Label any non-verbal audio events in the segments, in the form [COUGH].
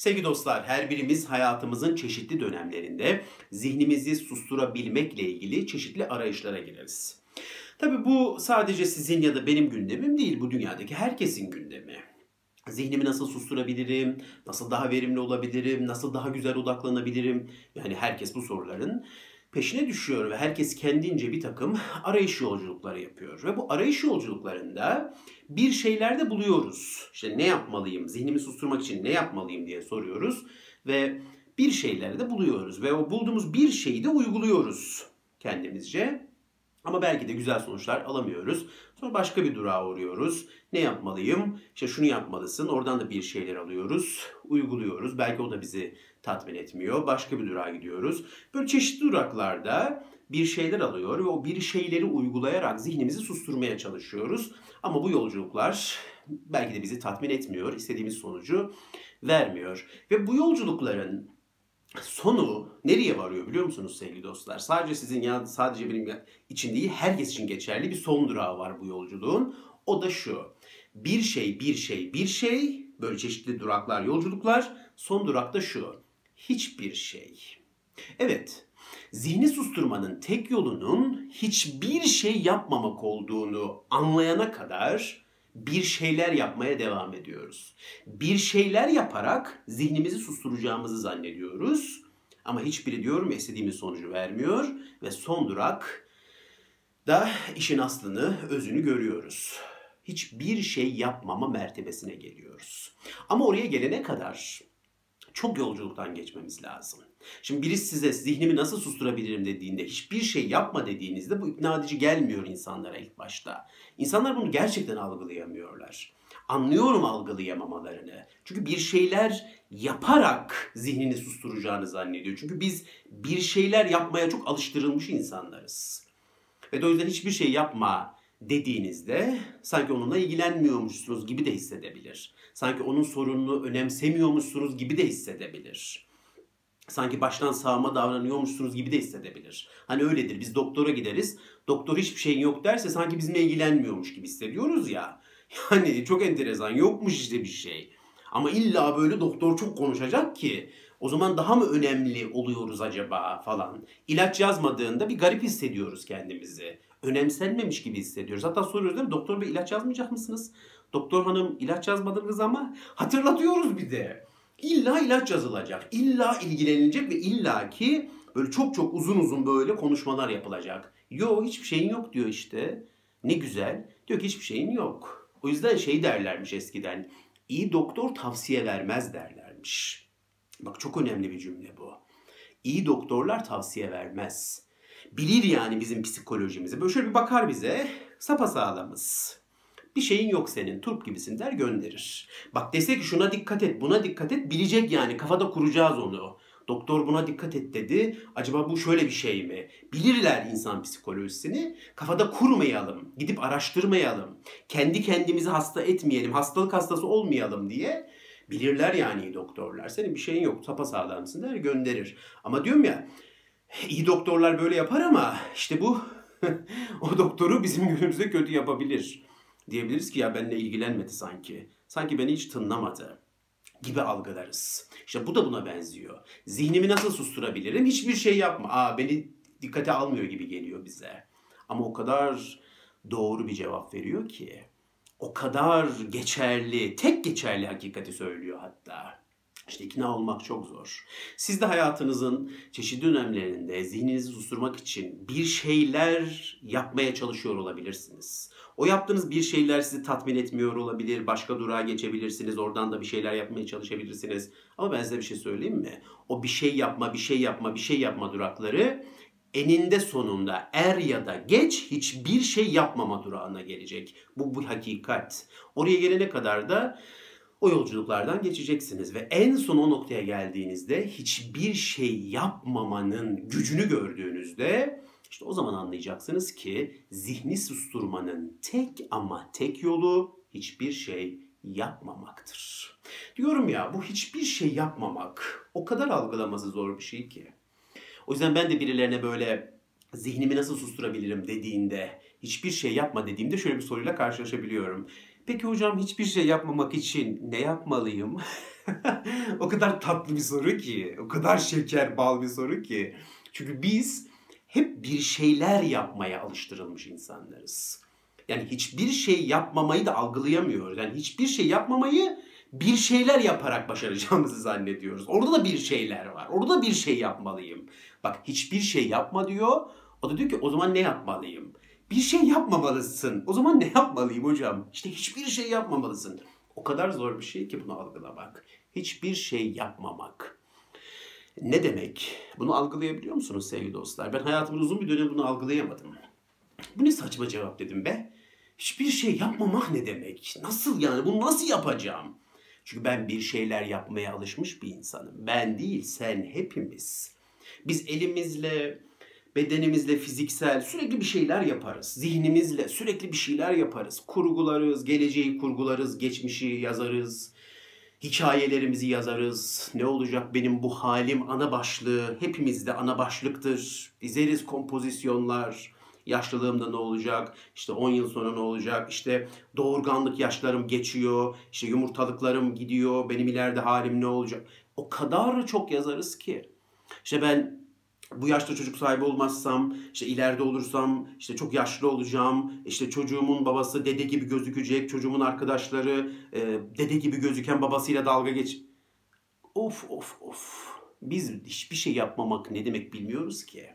Sevgili dostlar, her birimiz hayatımızın çeşitli dönemlerinde zihnimizi susturabilmekle ilgili çeşitli arayışlara gireriz. Tabi bu sadece sizin ya da benim gündemim değil, bu dünyadaki herkesin gündemi. Zihnimi nasıl susturabilirim? Nasıl daha verimli olabilirim? Nasıl daha güzel odaklanabilirim? Yani herkes bu soruların peşine düşüyor ve herkes kendince bir takım [LAUGHS] arayış yolculukları yapıyor. Ve bu arayış yolculuklarında bir şeyler de buluyoruz. İşte ne yapmalıyım, zihnimi susturmak için ne yapmalıyım diye soruyoruz ve bir şeyleri de buluyoruz ve o bulduğumuz bir şeyi de uyguluyoruz kendimizce. Ama belki de güzel sonuçlar alamıyoruz. Sonra başka bir durağa uğruyoruz. Ne yapmalıyım? İşte şunu yapmalısın. Oradan da bir şeyler alıyoruz. Uyguluyoruz. Belki o da bizi tatmin etmiyor. Başka bir durağa gidiyoruz. Böyle çeşitli duraklarda bir şeyler alıyor ve o bir şeyleri uygulayarak zihnimizi susturmaya çalışıyoruz. Ama bu yolculuklar belki de bizi tatmin etmiyor. istediğimiz sonucu vermiyor. Ve bu yolculukların sonu nereye varıyor biliyor musunuz sevgili dostlar? Sadece sizin ya sadece benim için değil herkes için geçerli bir son durağı var bu yolculuğun. O da şu. Bir şey, bir şey, bir şey böyle çeşitli duraklar, yolculuklar. Son durak da şu. Hiçbir şey. Evet, zihni susturmanın tek yolunun hiçbir şey yapmamak olduğunu anlayana kadar bir şeyler yapmaya devam ediyoruz. Bir şeyler yaparak zihnimizi susturacağımızı zannediyoruz. Ama hiçbiri diyorum istediğimiz sonucu vermiyor ve son durak da işin aslını, özünü görüyoruz. Hiçbir şey yapmama mertebesine geliyoruz. Ama oraya gelene kadar çok yolculuktan geçmemiz lazım. Şimdi birisi size zihnimi nasıl susturabilirim dediğinde hiçbir şey yapma dediğinizde bu ikna edici gelmiyor insanlara ilk başta. İnsanlar bunu gerçekten algılayamıyorlar. Anlıyorum algılayamamalarını. Çünkü bir şeyler yaparak zihnini susturacağını zannediyor. Çünkü biz bir şeyler yapmaya çok alıştırılmış insanlarız. Ve o yüzden hiçbir şey yapma dediğinizde sanki onunla ilgilenmiyormuşsunuz gibi de hissedebilir. Sanki onun sorununu önemsemiyormuşsunuz gibi de hissedebilir sanki baştan sağma davranıyormuşsunuz gibi de hissedebilir. Hani öyledir. Biz doktora gideriz. Doktor hiçbir şeyin yok derse sanki bizimle ilgilenmiyormuş gibi hissediyoruz ya. [LAUGHS] Yani çok enteresan. Yokmuş işte bir şey. Ama illa böyle doktor çok konuşacak ki o zaman daha mı önemli oluyoruz acaba falan. İlaç yazmadığında bir garip hissediyoruz kendimizi. Önemsenmemiş gibi hissediyoruz. Hatta soruyoruz değil mi? Doktor bey ilaç yazmayacak mısınız? Doktor hanım ilaç yazmadınız ama hatırlatıyoruz bir de. İlla ilaç yazılacak. İlla ilgilenilecek ve illa ki böyle çok çok uzun uzun böyle konuşmalar yapılacak. Yo hiçbir şeyin yok diyor işte. Ne güzel. Diyor ki hiçbir şeyin yok. O yüzden şey derlermiş eskiden. İyi doktor tavsiye vermez derlermiş. Bak çok önemli bir cümle bu. İyi doktorlar tavsiye vermez. Bilir yani bizim psikolojimizi. Böyle şöyle bir bakar bize. Sapasağlamız bir şeyin yok senin turp gibisin der gönderir. Bak dese ki şuna dikkat et buna dikkat et bilecek yani kafada kuracağız onu. Doktor buna dikkat et dedi. Acaba bu şöyle bir şey mi? Bilirler insan psikolojisini. Kafada kurmayalım. Gidip araştırmayalım. Kendi kendimizi hasta etmeyelim. Hastalık hastası olmayalım diye. Bilirler yani doktorlar. Senin bir şeyin yok. Sapasağlamsın der gönderir. Ama diyorum ya iyi doktorlar böyle yapar ama işte bu [LAUGHS] o doktoru bizim [LAUGHS] gözümüzde kötü yapabilir. Diyebiliriz ki ya benimle ilgilenmedi sanki. Sanki beni hiç tınlamadı gibi algılarız. İşte bu da buna benziyor. Zihnimi nasıl susturabilirim? Hiçbir şey yapma. Aa beni dikkate almıyor gibi geliyor bize. Ama o kadar doğru bir cevap veriyor ki. O kadar geçerli, tek geçerli hakikati söylüyor hatta. İşte ikna olmak çok zor. Siz de hayatınızın çeşitli dönemlerinde zihninizi susturmak için bir şeyler yapmaya çalışıyor olabilirsiniz. O yaptığınız bir şeyler sizi tatmin etmiyor olabilir. Başka durağa geçebilirsiniz. Oradan da bir şeyler yapmaya çalışabilirsiniz. Ama ben size bir şey söyleyeyim mi? O bir şey yapma, bir şey yapma, bir şey yapma durakları eninde sonunda er ya da geç hiçbir şey yapmama durağına gelecek. Bu bu hakikat. Oraya gelene kadar da o yolculuklardan geçeceksiniz ve en son o noktaya geldiğinizde hiçbir şey yapmamanın gücünü gördüğünüzde işte o zaman anlayacaksınız ki zihni susturmanın tek ama tek yolu hiçbir şey yapmamaktır. Diyorum ya bu hiçbir şey yapmamak o kadar algılaması zor bir şey ki. O yüzden ben de birilerine böyle zihnimi nasıl susturabilirim dediğinde, hiçbir şey yapma dediğimde şöyle bir soruyla karşılaşabiliyorum. Peki hocam hiçbir şey yapmamak için ne yapmalıyım? [LAUGHS] o kadar tatlı bir soru ki, o kadar şeker bal bir soru ki. Çünkü biz hep bir şeyler yapmaya alıştırılmış insanlarız. Yani hiçbir şey yapmamayı da algılayamıyoruz. Yani hiçbir şey yapmamayı bir şeyler yaparak başaracağımızı zannediyoruz. Orada da bir şeyler var. Orada da bir şey yapmalıyım. Bak hiçbir şey yapma diyor. O da diyor ki o zaman ne yapmalıyım? Bir şey yapmamalısın. O zaman ne yapmalıyım hocam? İşte hiçbir şey yapmamalısın. O kadar zor bir şey ki bunu algılamak. Hiçbir şey yapmamak. Ne demek? Bunu algılayabiliyor musunuz sevgili dostlar? Ben hayatımın uzun bir dönem bunu algılayamadım. Bu ne saçma cevap dedim be. Hiçbir şey yapmamak ne demek? Nasıl yani? Bunu nasıl yapacağım? Çünkü ben bir şeyler yapmaya alışmış bir insanım. Ben değil, sen hepimiz. Biz elimizle, bedenimizle fiziksel sürekli bir şeyler yaparız. Zihnimizle sürekli bir şeyler yaparız. Kurgularız, geleceği kurgularız, geçmişi yazarız. Hikayelerimizi yazarız. Ne olacak benim bu halim ana başlığı hepimizde ana başlıktır. Dizeriz kompozisyonlar. Yaşlılığımda ne olacak? İşte 10 yıl sonra ne olacak? İşte doğurganlık yaşlarım geçiyor. İşte yumurtalıklarım gidiyor. Benim ileride halim ne olacak? O kadar çok yazarız ki. İşte ben bu yaşta çocuk sahibi olmazsam, işte ileride olursam, işte çok yaşlı olacağım, işte çocuğumun babası dede gibi gözükecek, çocuğumun arkadaşları e, dede gibi gözüken babasıyla dalga geç. Of of of. Biz hiçbir şey yapmamak ne demek bilmiyoruz ki.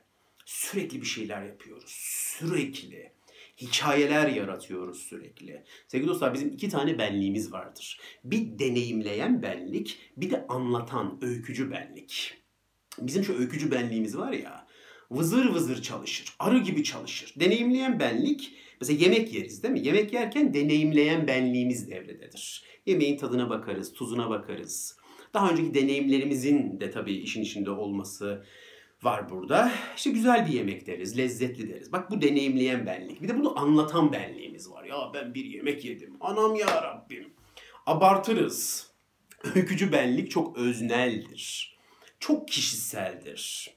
Sürekli bir şeyler yapıyoruz. Sürekli. Hikayeler yaratıyoruz sürekli. Sevgili dostlar bizim iki tane benliğimiz vardır. Bir deneyimleyen benlik, bir de anlatan, öykücü benlik. Bizim şu öykücü benliğimiz var ya, vızır vızır çalışır, arı gibi çalışır. Deneyimleyen benlik, mesela yemek yeriz değil mi? Yemek yerken deneyimleyen benliğimiz devrededir. Yemeğin tadına bakarız, tuzuna bakarız. Daha önceki deneyimlerimizin de tabii işin içinde olması var burada. İşte güzel bir yemek deriz, lezzetli deriz. Bak bu deneyimleyen benlik. Bir de bunu anlatan benliğimiz var. Ya ben bir yemek yedim. Anam ya Rabbim. Abartırız. Öykücü benlik çok özneldir. Çok kişiseldir.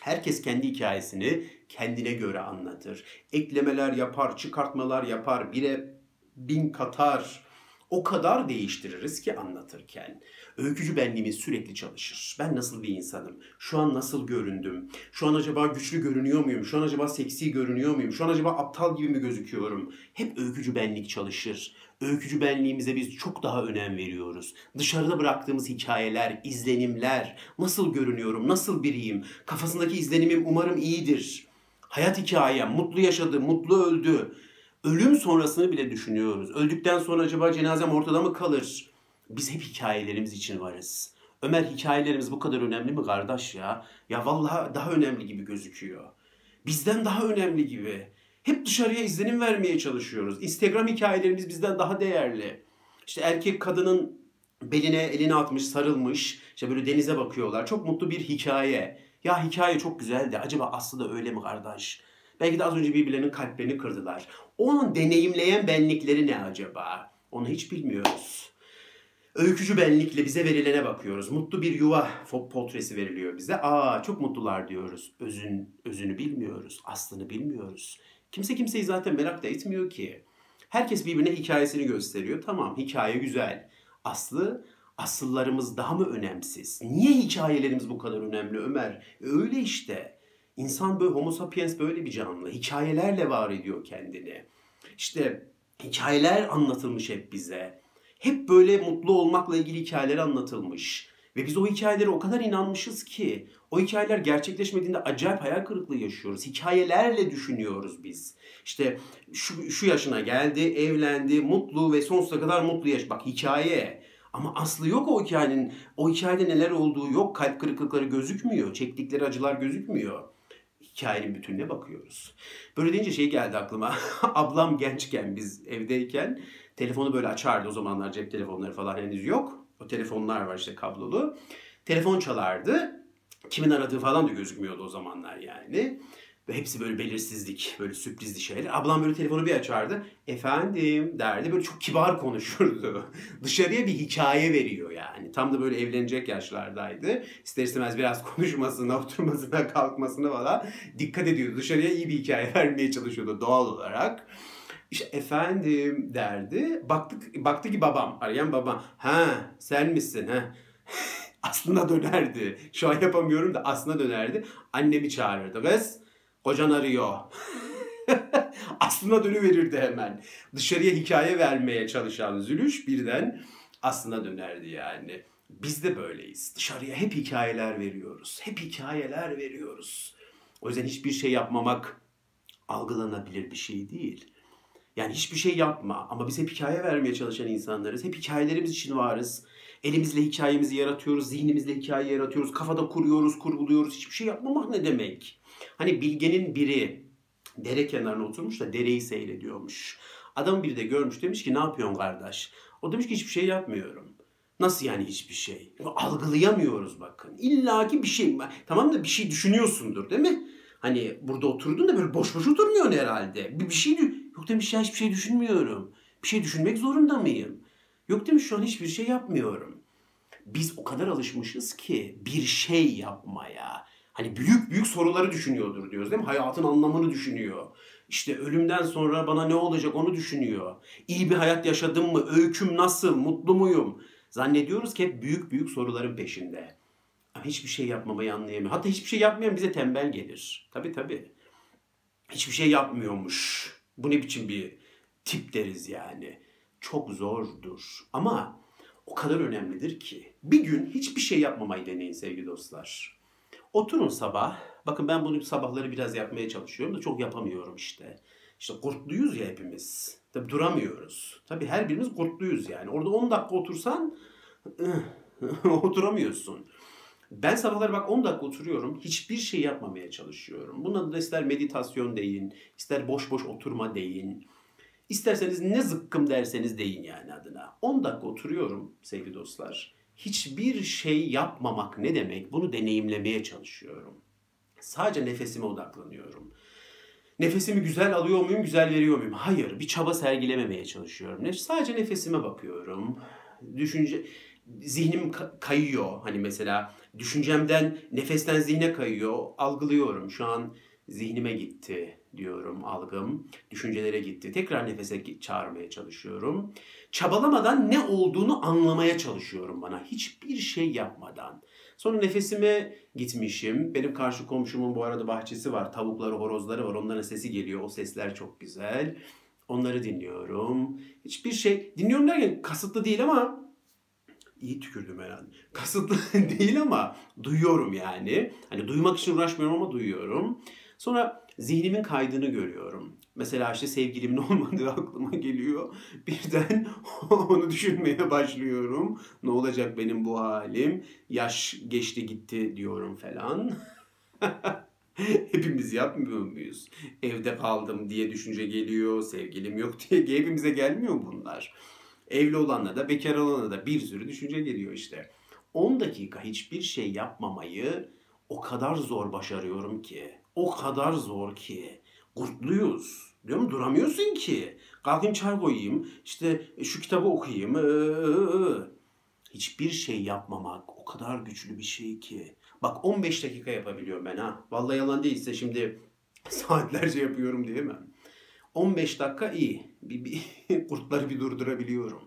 Herkes kendi hikayesini kendine göre anlatır. Eklemeler yapar, çıkartmalar yapar, bire bin katar. O kadar değiştiririz ki anlatırken. Öykücü benliğimiz sürekli çalışır. Ben nasıl bir insanım? Şu an nasıl göründüm? Şu an acaba güçlü görünüyor muyum? Şu an acaba seksi görünüyor muyum? Şu an acaba aptal gibi mi gözüküyorum? Hep öykücü benlik çalışır. Öykücü benliğimize biz çok daha önem veriyoruz. Dışarıda bıraktığımız hikayeler, izlenimler, nasıl görünüyorum, nasıl biriyim, kafasındaki izlenimim umarım iyidir. Hayat hikayem, mutlu yaşadı, mutlu öldü. Ölüm sonrasını bile düşünüyoruz. Öldükten sonra acaba cenazem ortada mı kalır? Biz hep hikayelerimiz için varız. Ömer hikayelerimiz bu kadar önemli mi kardeş ya? Ya vallahi daha önemli gibi gözüküyor. Bizden daha önemli gibi. Hep dışarıya izlenim vermeye çalışıyoruz. Instagram hikayelerimiz bizden daha değerli. İşte erkek kadının beline elini atmış, sarılmış. İşte böyle denize bakıyorlar. Çok mutlu bir hikaye. Ya hikaye çok güzeldi. Acaba aslı da öyle mi kardeş? Belki de az önce birbirlerinin kalplerini kırdılar. Onun deneyimleyen benlikleri ne acaba? Onu hiç bilmiyoruz. Öykücü benlikle bize verilene bakıyoruz. Mutlu bir yuva portresi veriliyor bize. Aa çok mutlular diyoruz. Özün, özünü bilmiyoruz. Aslını bilmiyoruz. Kimse kimseyi zaten merak da etmiyor ki. Herkes birbirine hikayesini gösteriyor. Tamam hikaye güzel. Aslı asıllarımız daha mı önemsiz? Niye hikayelerimiz bu kadar önemli Ömer? E, öyle işte. İnsan böyle homo sapiens böyle bir canlı. Hikayelerle var ediyor kendini. İşte hikayeler anlatılmış hep bize. Hep böyle mutlu olmakla ilgili hikayeler anlatılmış. Ve biz o hikayelere o kadar inanmışız ki o hikayeler gerçekleşmediğinde acayip hayal kırıklığı yaşıyoruz. Hikayelerle düşünüyoruz biz. İşte şu, şu yaşına geldi, evlendi, mutlu ve sonsuza kadar mutlu yaş. Bak hikaye. Ama aslı yok o hikayenin. O hikayede neler olduğu yok. Kalp kırıklıkları gözükmüyor. Çektikleri acılar gözükmüyor. Hikayenin bütününe bakıyoruz. Böyle deyince şey geldi aklıma. [LAUGHS] Ablam gençken biz evdeyken telefonu böyle açardı. O zamanlar cep telefonları falan henüz yok. O telefonlar var işte kablolu. Telefon çalardı. Kimin aradığı falan da gözükmüyordu o zamanlar yani. Ve hepsi böyle belirsizlik, böyle sürprizli şeyler. Ablam böyle telefonu bir açardı. Efendim derdi. Böyle çok kibar konuşurdu. [LAUGHS] Dışarıya bir hikaye veriyor yani. Tam da böyle evlenecek yaşlardaydı. İster istemez biraz konuşmasına, [LAUGHS] oturmasına, kalkmasına falan dikkat ediyordu. Dışarıya iyi bir hikaye [LAUGHS] vermeye çalışıyordu doğal olarak. İşte efendim derdi. Baktık, baktı ki babam. Arayan babam. Ha sen misin? Ha. [LAUGHS] aslında dönerdi. Şu an yapamıyorum da aslında dönerdi. Annemi çağırırdı. Kız kocan arıyor. [LAUGHS] aslında dönüverirdi hemen. Dışarıya hikaye vermeye çalışan Zülüş birden aslına dönerdi yani. Biz de böyleyiz. Dışarıya hep hikayeler veriyoruz. Hep hikayeler veriyoruz. O yüzden hiçbir şey yapmamak algılanabilir bir şey değil. Yani hiçbir şey yapma ama biz hep hikaye vermeye çalışan insanlarız. Hep hikayelerimiz için varız. Elimizle hikayemizi yaratıyoruz, zihnimizle hikaye yaratıyoruz, kafada kuruyoruz, kurguluyoruz. Hiçbir şey yapmamak ne demek? Hani bilgenin biri dere kenarına oturmuş da dereyi seyrediyormuş. Adam biri de görmüş demiş ki ne yapıyorsun kardeş? O demiş ki hiçbir şey yapmıyorum. Nasıl yani hiçbir şey? Algılayamıyoruz bakın. İlla ki bir şey. Tamam da bir şey düşünüyorsundur değil mi? Hani burada oturdun da böyle boş boş oturmuyorsun herhalde. Bir, bir şey yok demiş ya hiçbir şey düşünmüyorum. Bir şey düşünmek zorunda mıyım? Yok demiş şu an hiçbir şey yapmıyorum. Biz o kadar alışmışız ki bir şey yapmaya. Hani büyük büyük soruları düşünüyordur diyoruz değil mi? Hayatın anlamını düşünüyor. İşte ölümden sonra bana ne olacak onu düşünüyor. İyi bir hayat yaşadım mı? Öyküm nasıl? Mutlu muyum? Zannediyoruz ki hep büyük büyük soruların peşinde. Hiçbir şey yapmamayı anlayamıyor. Hatta hiçbir şey yapmayan bize tembel gelir. Tabii tabii. Hiçbir şey yapmıyormuş. Bu ne biçim bir tip deriz yani. Çok zordur. Ama o kadar önemlidir ki. Bir gün hiçbir şey yapmamayı deneyin sevgili dostlar. Oturun sabah. Bakın ben bunu sabahları biraz yapmaya çalışıyorum da çok yapamıyorum işte. İşte kurtluyuz ya hepimiz. Tabi duramıyoruz. Tabi her birimiz kurtluyuz yani. Orada 10 dakika otursan [LAUGHS] oturamıyorsun. Ben sabahları bak 10 dakika oturuyorum. Hiçbir şey yapmamaya çalışıyorum. Buna da ister meditasyon deyin, ister boş boş oturma deyin. İsterseniz ne zıkkım derseniz deyin yani adına. 10 dakika oturuyorum sevgili dostlar. Hiçbir şey yapmamak ne demek? Bunu deneyimlemeye çalışıyorum. Sadece nefesime odaklanıyorum. Nefesimi güzel alıyor muyum, güzel veriyor muyum? Hayır, bir çaba sergilememeye çalışıyorum. Sadece nefesime bakıyorum. Düşünce zihnim kayıyor. Hani mesela düşüncemden nefesten zihne kayıyor. Algılıyorum. Şu an zihnime gitti diyorum algım. Düşüncelere gitti. Tekrar nefese çağırmaya çalışıyorum. Çabalamadan ne olduğunu anlamaya çalışıyorum bana. Hiçbir şey yapmadan. Sonra nefesime gitmişim. Benim karşı komşumun bu arada bahçesi var. Tavukları, horozları var. Onların sesi geliyor. O sesler çok güzel. Onları dinliyorum. Hiçbir şey dinliyorum derken kasıtlı değil ama iyi tükürdüm herhalde. Kasıtlı [LAUGHS] değil ama duyuyorum yani. Hani duymak için uğraşmıyorum ama duyuyorum. Sonra zihnimin kaydını görüyorum. Mesela işte sevgilimin [LAUGHS] olmadığı aklıma geliyor. Birden [LAUGHS] onu düşünmeye başlıyorum. Ne olacak benim bu halim? Yaş geçti gitti diyorum falan. Hepimiz yapmıyor muyuz? Evde kaldım diye düşünce geliyor, sevgilim yok diye hepimize gelmiyor bunlar. Evli olanla da bekar olanla da bir sürü düşünce geliyor işte. 10 dakika hiçbir şey yapmamayı o kadar zor başarıyorum ki. O kadar zor ki. Kurtluyuz. Diyor mu? Duramıyorsun ki. Kalkayım çay koyayım. İşte şu kitabı okuyayım. Ee, hiçbir şey yapmamak o kadar güçlü bir şey ki. Bak 15 dakika yapabiliyorum ben ha. Vallahi yalan değilse şimdi [LAUGHS] saatlerce yapıyorum diyemem. 15 dakika iyi. Bir, bir, [LAUGHS] kurtları bir durdurabiliyorum.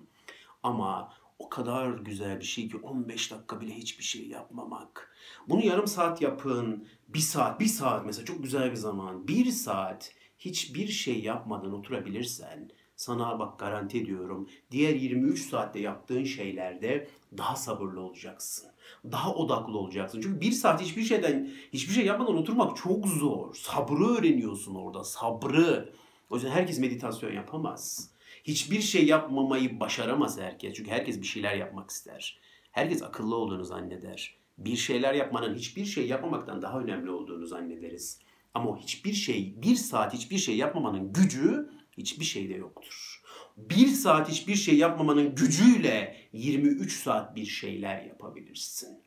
Ama o kadar güzel bir şey ki 15 dakika bile hiçbir şey yapmamak. Bunu yarım saat yapın, bir saat, bir saat mesela çok güzel bir zaman. Bir saat hiçbir şey yapmadan oturabilirsen sana bak garanti ediyorum diğer 23 saatte yaptığın şeylerde daha sabırlı olacaksın. Daha odaklı olacaksın. Çünkü bir saat hiçbir şeyden hiçbir şey yapmadan oturmak çok zor. Sabrı öğreniyorsun orada. Sabrı. O yüzden herkes meditasyon yapamaz. Hiçbir şey yapmamayı başaramaz herkes. Çünkü herkes bir şeyler yapmak ister. Herkes akıllı olduğunu zanneder. Bir şeyler yapmanın hiçbir şey yapmamaktan daha önemli olduğunu zannederiz. Ama o hiçbir şey, bir saat hiçbir şey yapmamanın gücü hiçbir şeyde yoktur. Bir saat hiçbir şey yapmamanın gücüyle 23 saat bir şeyler yapabilirsin.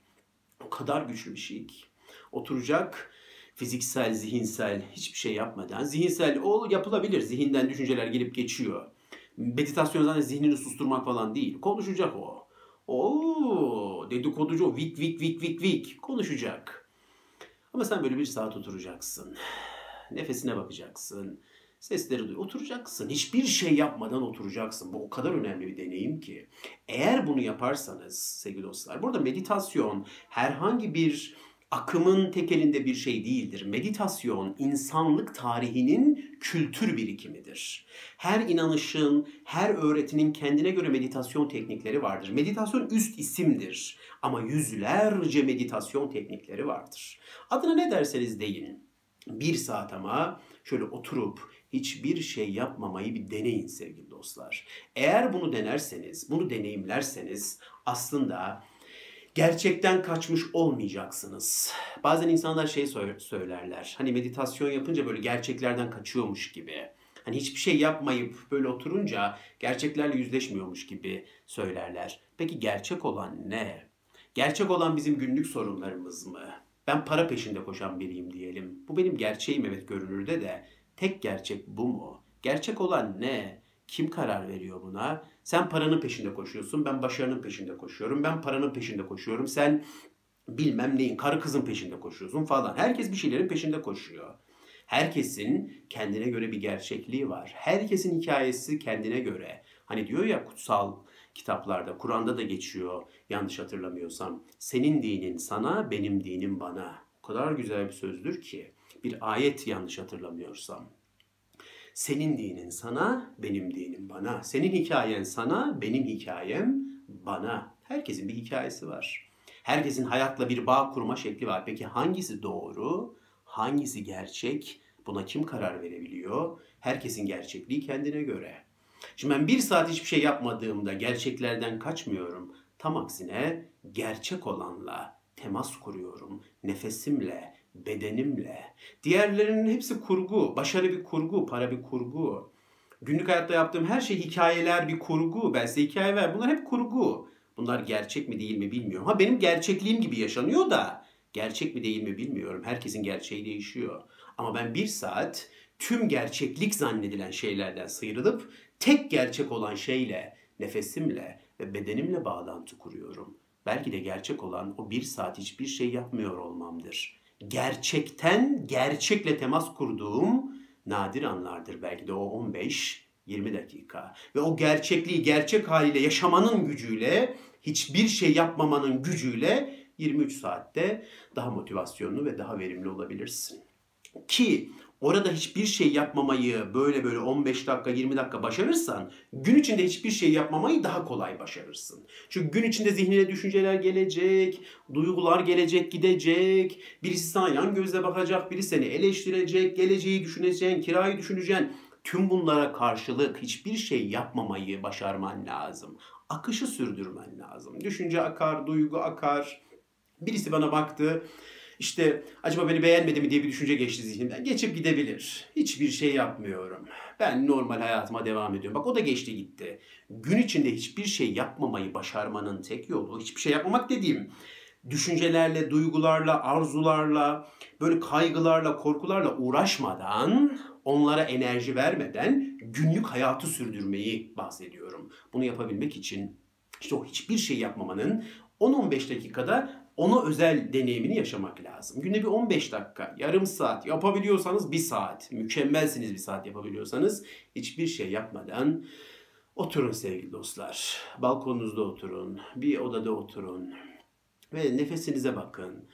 O kadar güçlü bir şey ki. Oturacak, fiziksel, zihinsel hiçbir şey yapmadan, zihinsel o yapılabilir. Zihinden düşünceler gelip geçiyor. Meditasyon zaten zihnini susturmak falan değil. Konuşacak o. Oo, dedikoducu o. Vik vik vik vik vik. Konuşacak. Ama sen böyle bir saat oturacaksın. Nefesine bakacaksın. Sesleri duy. Oturacaksın. Hiçbir şey yapmadan oturacaksın. Bu o kadar önemli bir deneyim ki. Eğer bunu yaparsanız sevgili dostlar. Burada meditasyon herhangi bir akımın tekelinde bir şey değildir. Meditasyon insanlık tarihinin kültür birikimidir. Her inanışın, her öğretinin kendine göre meditasyon teknikleri vardır. Meditasyon üst isimdir ama yüzlerce meditasyon teknikleri vardır. Adına ne derseniz deyin. Bir saat ama şöyle oturup hiçbir şey yapmamayı bir deneyin sevgili dostlar. Eğer bunu denerseniz, bunu deneyimlerseniz aslında gerçekten kaçmış olmayacaksınız. Bazen insanlar şey söylerler. Hani meditasyon yapınca böyle gerçeklerden kaçıyormuş gibi. Hani hiçbir şey yapmayıp böyle oturunca gerçeklerle yüzleşmiyormuş gibi söylerler. Peki gerçek olan ne? Gerçek olan bizim günlük sorunlarımız mı? Ben para peşinde koşan biriyim diyelim. Bu benim gerçeğim evet görünürde de. Tek gerçek bu mu? Gerçek olan ne? Kim karar veriyor buna? Sen paranın peşinde koşuyorsun, ben başarının peşinde koşuyorum. Ben paranın peşinde koşuyorum, sen bilmem neyin, karı kızın peşinde koşuyorsun falan. Herkes bir şeylerin peşinde koşuyor. Herkesin kendine göre bir gerçekliği var. Herkesin hikayesi kendine göre. Hani diyor ya kutsal kitaplarda, Kur'an'da da geçiyor yanlış hatırlamıyorsam. Senin dinin sana, benim dinim bana. O kadar güzel bir sözdür ki. Bir ayet yanlış hatırlamıyorsam. Senin dinin sana, benim dinim bana. Senin hikayen sana, benim hikayem bana. Herkesin bir hikayesi var. Herkesin hayatla bir bağ kurma şekli var. Peki hangisi doğru, hangisi gerçek? Buna kim karar verebiliyor? Herkesin gerçekliği kendine göre. Şimdi ben bir saat hiçbir şey yapmadığımda gerçeklerden kaçmıyorum. Tam aksine gerçek olanla temas kuruyorum. Nefesimle, bedenimle. Diğerlerinin hepsi kurgu. Başarı bir kurgu, para bir kurgu. Günlük hayatta yaptığım her şey hikayeler bir kurgu. Ben size hikaye ver. Bunlar hep kurgu. Bunlar gerçek mi değil mi bilmiyorum. Ha benim gerçekliğim gibi yaşanıyor da gerçek mi değil mi bilmiyorum. Herkesin gerçeği değişiyor. Ama ben bir saat tüm gerçeklik zannedilen şeylerden sıyrılıp tek gerçek olan şeyle, nefesimle ve bedenimle bağlantı kuruyorum. Belki de gerçek olan o bir saat hiçbir şey yapmıyor olmamdır gerçekten gerçekle temas kurduğum nadir anlardır belki de o 15 20 dakika. Ve o gerçekliği gerçek haliyle yaşamanın gücüyle, hiçbir şey yapmamanın gücüyle 23 saatte daha motivasyonlu ve daha verimli olabilirsin. Ki orada hiçbir şey yapmamayı böyle böyle 15 dakika 20 dakika başarırsan gün içinde hiçbir şey yapmamayı daha kolay başarırsın. Çünkü gün içinde zihnine düşünceler gelecek, duygular gelecek gidecek, birisi sana yan gözle bakacak, biri seni eleştirecek, geleceği düşüneceksin, kirayı düşüneceksin. Tüm bunlara karşılık hiçbir şey yapmamayı başarman lazım. Akışı sürdürmen lazım. Düşünce akar, duygu akar. Birisi bana baktı, işte acaba beni beğenmedi mi diye bir düşünce geçti zihnimden. Geçip gidebilir. Hiçbir şey yapmıyorum. Ben normal hayatıma devam ediyorum. Bak o da geçti gitti. Gün içinde hiçbir şey yapmamayı başarmanın tek yolu, hiçbir şey yapmamak dediğim düşüncelerle, duygularla, arzularla, böyle kaygılarla, korkularla uğraşmadan, onlara enerji vermeden günlük hayatı sürdürmeyi bahsediyorum. Bunu yapabilmek için işte o hiçbir şey yapmamanın 10-15 dakikada ona özel deneyimini yaşamak lazım. Günde bir 15 dakika, yarım saat yapabiliyorsanız bir saat, mükemmelsiniz bir saat yapabiliyorsanız hiçbir şey yapmadan oturun sevgili dostlar. Balkonunuzda oturun, bir odada oturun ve nefesinize bakın.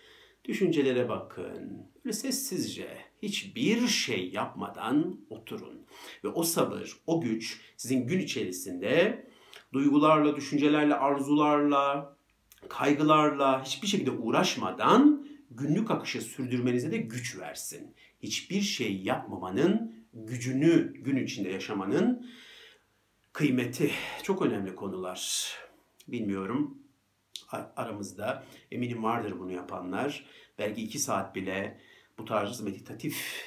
Düşüncelere bakın. Böyle sessizce hiçbir şey yapmadan oturun. Ve o sabır, o güç sizin gün içerisinde duygularla, düşüncelerle, arzularla, kaygılarla hiçbir şekilde uğraşmadan günlük akışı sürdürmenize de güç versin. Hiçbir şey yapmamanın gücünü gün içinde yaşamanın kıymeti çok önemli konular. Bilmiyorum aramızda eminim vardır bunu yapanlar. Belki iki saat bile bu tarz meditatif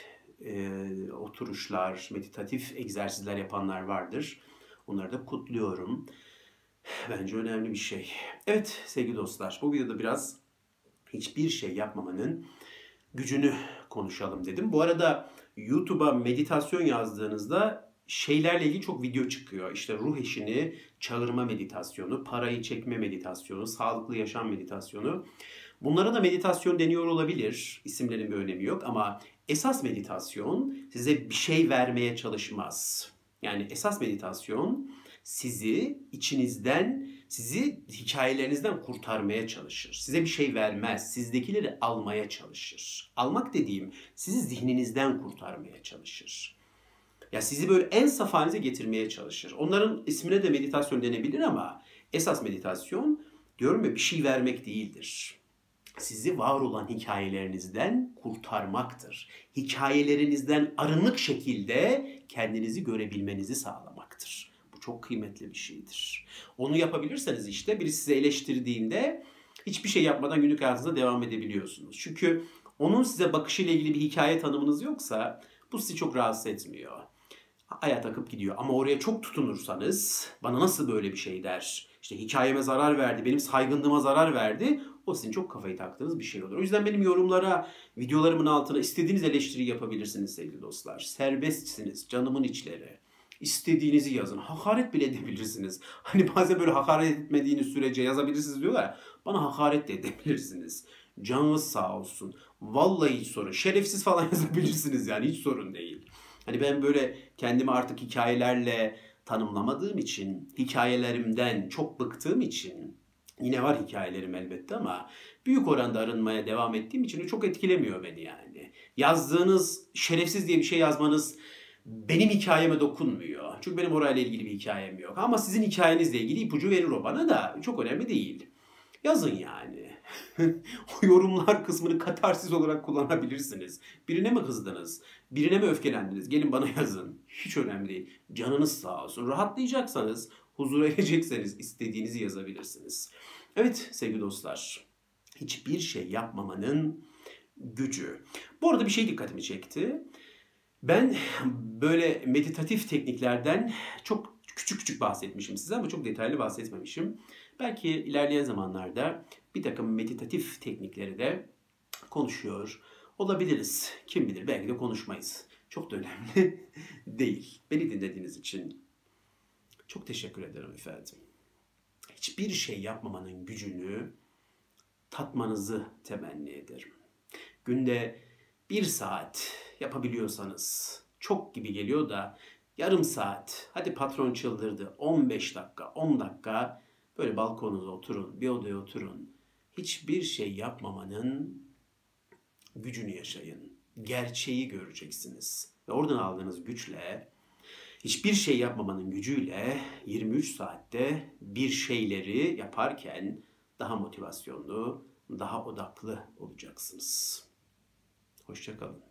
e, oturuşlar, meditatif egzersizler yapanlar vardır. Onları da kutluyorum. Bence önemli bir şey. Evet sevgili dostlar bu videoda biraz hiçbir şey yapmamanın gücünü konuşalım dedim. Bu arada YouTube'a meditasyon yazdığınızda şeylerle ilgili çok video çıkıyor. İşte ruh eşini çağırma meditasyonu, parayı çekme meditasyonu, sağlıklı yaşam meditasyonu. Bunlara da meditasyon deniyor olabilir. İsimlerin bir önemi yok ama Esas meditasyon size bir şey vermeye çalışmaz. Yani esas meditasyon sizi içinizden, sizi hikayelerinizden kurtarmaya çalışır. Size bir şey vermez, sizdekileri almaya çalışır. Almak dediğim sizi zihninizden kurtarmaya çalışır. Ya sizi böyle en saf halinize getirmeye çalışır. Onların ismine de meditasyon denebilir ama esas meditasyon diyorum ya bir şey vermek değildir. Sizi var olan hikayelerinizden kurtarmaktır. Hikayelerinizden arınık şekilde kendinizi görebilmenizi sağlamaktır. Çok kıymetli bir şeydir. Onu yapabilirseniz işte biri size eleştirdiğinde hiçbir şey yapmadan günlük hayatınıza devam edebiliyorsunuz. Çünkü onun size bakışıyla ilgili bir hikaye tanımınız yoksa bu sizi çok rahatsız etmiyor hayat akıp gidiyor. Ama oraya çok tutunursanız bana nasıl böyle bir şey der? İşte hikayeme zarar verdi, benim saygınlığıma zarar verdi. O sizin çok kafayı taktığınız bir şey olur. O yüzden benim yorumlara, videolarımın altına istediğiniz eleştiri yapabilirsiniz sevgili dostlar. Serbestsiniz, canımın içleri. İstediğinizi yazın. Hakaret bile edebilirsiniz. [LAUGHS] Hani bazen böyle hakaret etmediğiniz sürece yazabilirsiniz diyorlar. Bana hakaret de edebilirsiniz. Canınız sağ olsun. Vallahi hiç sorun. Şerefsiz falan [LAUGHS] yazabilirsiniz yani hiç sorun değil. Hani ben böyle kendimi artık hikayelerle tanımlamadığım için, hikayelerimden çok bıktığım için yine var hikayelerim elbette ama büyük oranda arınmaya devam ettiğim için çok etkilemiyor beni yani. Yazdığınız şerefsiz diye bir şey yazmanız benim hikayeme dokunmuyor. Çünkü benim orayla ilgili bir hikayem yok. Ama sizin hikayenizle ilgili ipucu verir o bana da çok önemli değil. Yazın yani. [LAUGHS] o yorumlar kısmını katarsiz olarak kullanabilirsiniz. Birine mi kızdınız? Birine mi öfkelendiniz? Gelin bana yazın. Hiç önemli değil. Canınız sağ olsun. Rahatlayacaksanız, huzura [LAUGHS] erecekseniz istediğinizi yazabilirsiniz. Evet sevgili dostlar. Hiçbir şey yapmamanın gücü. Bu arada bir şey dikkatimi çekti. Ben böyle meditatif tekniklerden çok küçük küçük bahsetmişim size ama çok detaylı bahsetmemişim. Belki ilerleyen zamanlarda bir takım meditatif teknikleri de konuşuyor olabiliriz. Kim bilir belki de konuşmayız. Çok da önemli [LAUGHS] değil. Beni dinlediğiniz için çok teşekkür ederim efendim. Hiçbir şey yapmamanın gücünü tatmanızı temenni ederim. Günde bir saat yapabiliyorsanız çok gibi geliyor da yarım saat hadi patron çıldırdı 15 dakika 10 dakika böyle balkonunuzda oturun bir odaya oturun hiçbir şey yapmamanın gücünü yaşayın. Gerçeği göreceksiniz. Ve oradan aldığınız güçle hiçbir şey yapmamanın gücüyle 23 saatte bir şeyleri yaparken daha motivasyonlu, daha odaklı olacaksınız. Hoşçakalın.